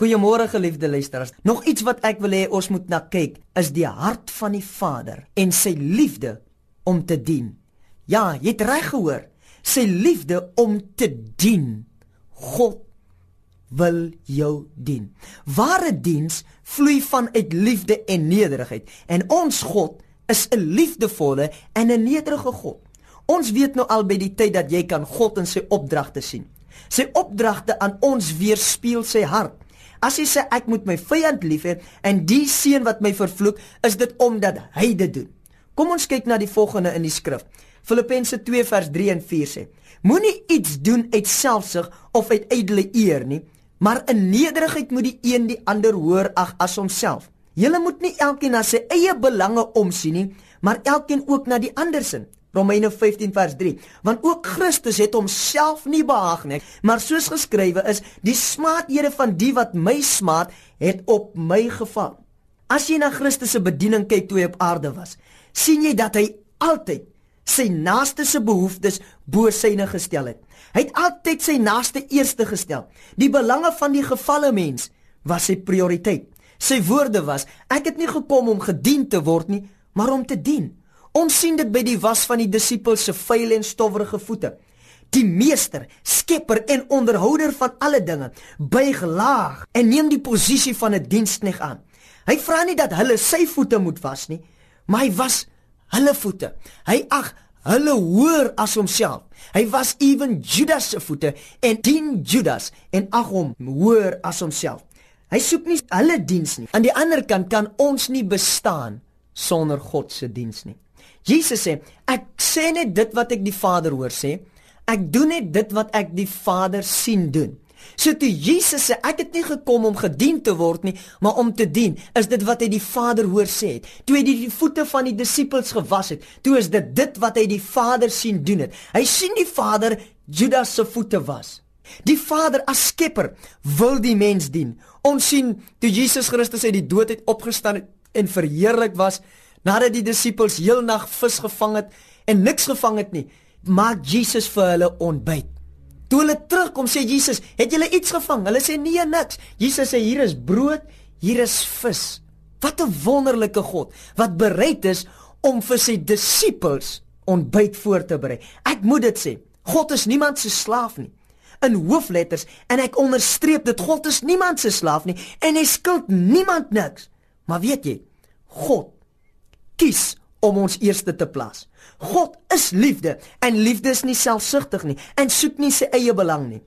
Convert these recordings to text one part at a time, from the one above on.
Goeiemôre geliefde luisteraars. Nog iets wat ek wil hê ons moet na kyk is die hart van die Vader en sy liefde om te dien. Ja, jy het reg gehoor. Sy liefde om te dien. God wil jou dien. Ware diens vloei vanuit liefde en nederigheid en ons God is 'n liefdevolle en 'n nederige God. Ons weet nou al by die tyd dat jy kan God in sy opdragte sien. Sy opdragte aan ons weerspieël sy hart. As hy sê ek moet my vyand lief hê en die seun wat my vervloek, is dit omdat hy dit doen. Kom ons kyk na die volgende in die skrif. Filippense 2 vers 3 en 4 sê: Moenie iets doen uit selfsug of uit ydelle eer nie, maar in nederigheid moet die een die ander hoër ag as homself. Julle moet nie elkeen na sy eie belange omsien nie, maar elkeen ook na die ander se. Romeine 15 vers 3 want ook Christus het homself nie behaag nie maar soos geskrywe is die smaathede van die wat my smaat het op my geval As jy na Christus se bediening kyk toe hy op aarde was sien jy dat hy altyd sy naaste se behoeftes bo syne gestel het. Hy het altyd sy naaste eerste gestel. Die belange van die gefalle mens was sy prioriteit. Sy woorde was ek het nie gekom om gedien te word nie maar om te dien Ons sien dit by die was van die disippels se vuil en stowwerige voete. Die meester, skepper en onderhouder van alle dinge, buig laag en neem die posisie van 'n dienskneg aan. Hy vra nie dat hulle sy voete moet was nie, maar hy was hulle voete. Hy ag hulle hoër as homself. Hy was ewen Judas se voete en dien Judas en ag hom hoër as homself. Hy soek nie hulle diens nie. Aan die ander kant kan ons nie bestaan sonder God se diens nie. Jesus sê, ek sê net dit wat ek die Vader hoor sê. Ek doen net dit wat ek die Vader sien doen. So toe Jesus sê ek het nie gekom om gedien te word nie, maar om te dien, is dit wat hy die Vader hoor sê het. Toe hy die, die voete van die disippels gewas het, toe is dit dit wat hy die Vader sien doen het. Hy sien die Vader Judas se voete was. Die Vader as skepper wil die mens dien. Ons sien toe Jesus Christus uit die dood uit opgestaan het en verheerlik was, nadat die disippels heelnag vis gevang het en niks gevang het nie, maak Jesus vir hulle ontbyt. Toe hulle terugkom, sê Jesus, "Het julle iets gevang?" Hulle sê, "Nee, niks." Jesus sê, "Hier is brood, hier is vis." Wat 'n wonderlike God wat bereid is om vir sy disippels ontbyt voor te berei. Ek moet dit sê, God is niemand se slaaf nie. In hoofletters en ek onderstreep dit, God is niemand se slaaf nie en hy skuld niemand niks. Maar weet jy, God kies om ons eerste te plaas. God is liefde en liefde is nie selfsugtig nie en soek nie sy eie belang nie.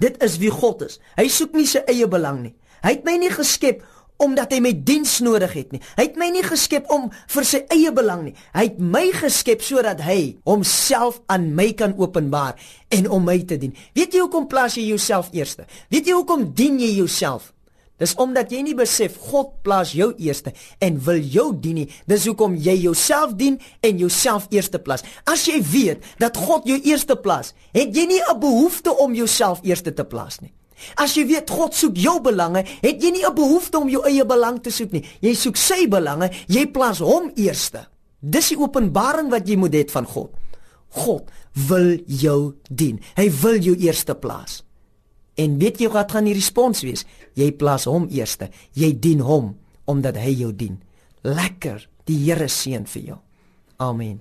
Dit is wie God is. Hy soek nie sy eie belang nie. Hy het my nie geskep omdat hy my diens nodig het nie. Hy het my nie geskep om vir sy eie belang nie. Hy het my geskep sodat hy homself aan my kan openbaar en om my te dien. Weet jy hoekom plaas jy jouself eerste? Weet jy hoekom dien jy jouself? Dis omdat jy nie besef God plaas jou eerste en wil jou dien nie. Dis hoekom jy jouself dien en jouself eerste plaas. As jy weet dat God jou eerste plaas, het jy nie 'n behoefte om jouself eerste te plaas nie. As jy weet God soek jou belange, het jy nie 'n behoefte om jou eie belang te soek nie. Jy soek sy belange, jy plaas hom eerste. Dis die openbaring wat jy moet hê van God. God wil jou dien. Hy wil jou eerste plaas. En weet jy wat gaan die respons wees? Jy plaas hom eerste. Jy dien hom omdat hy jou dien. Lekker. Die Here seën vir jou. Amen.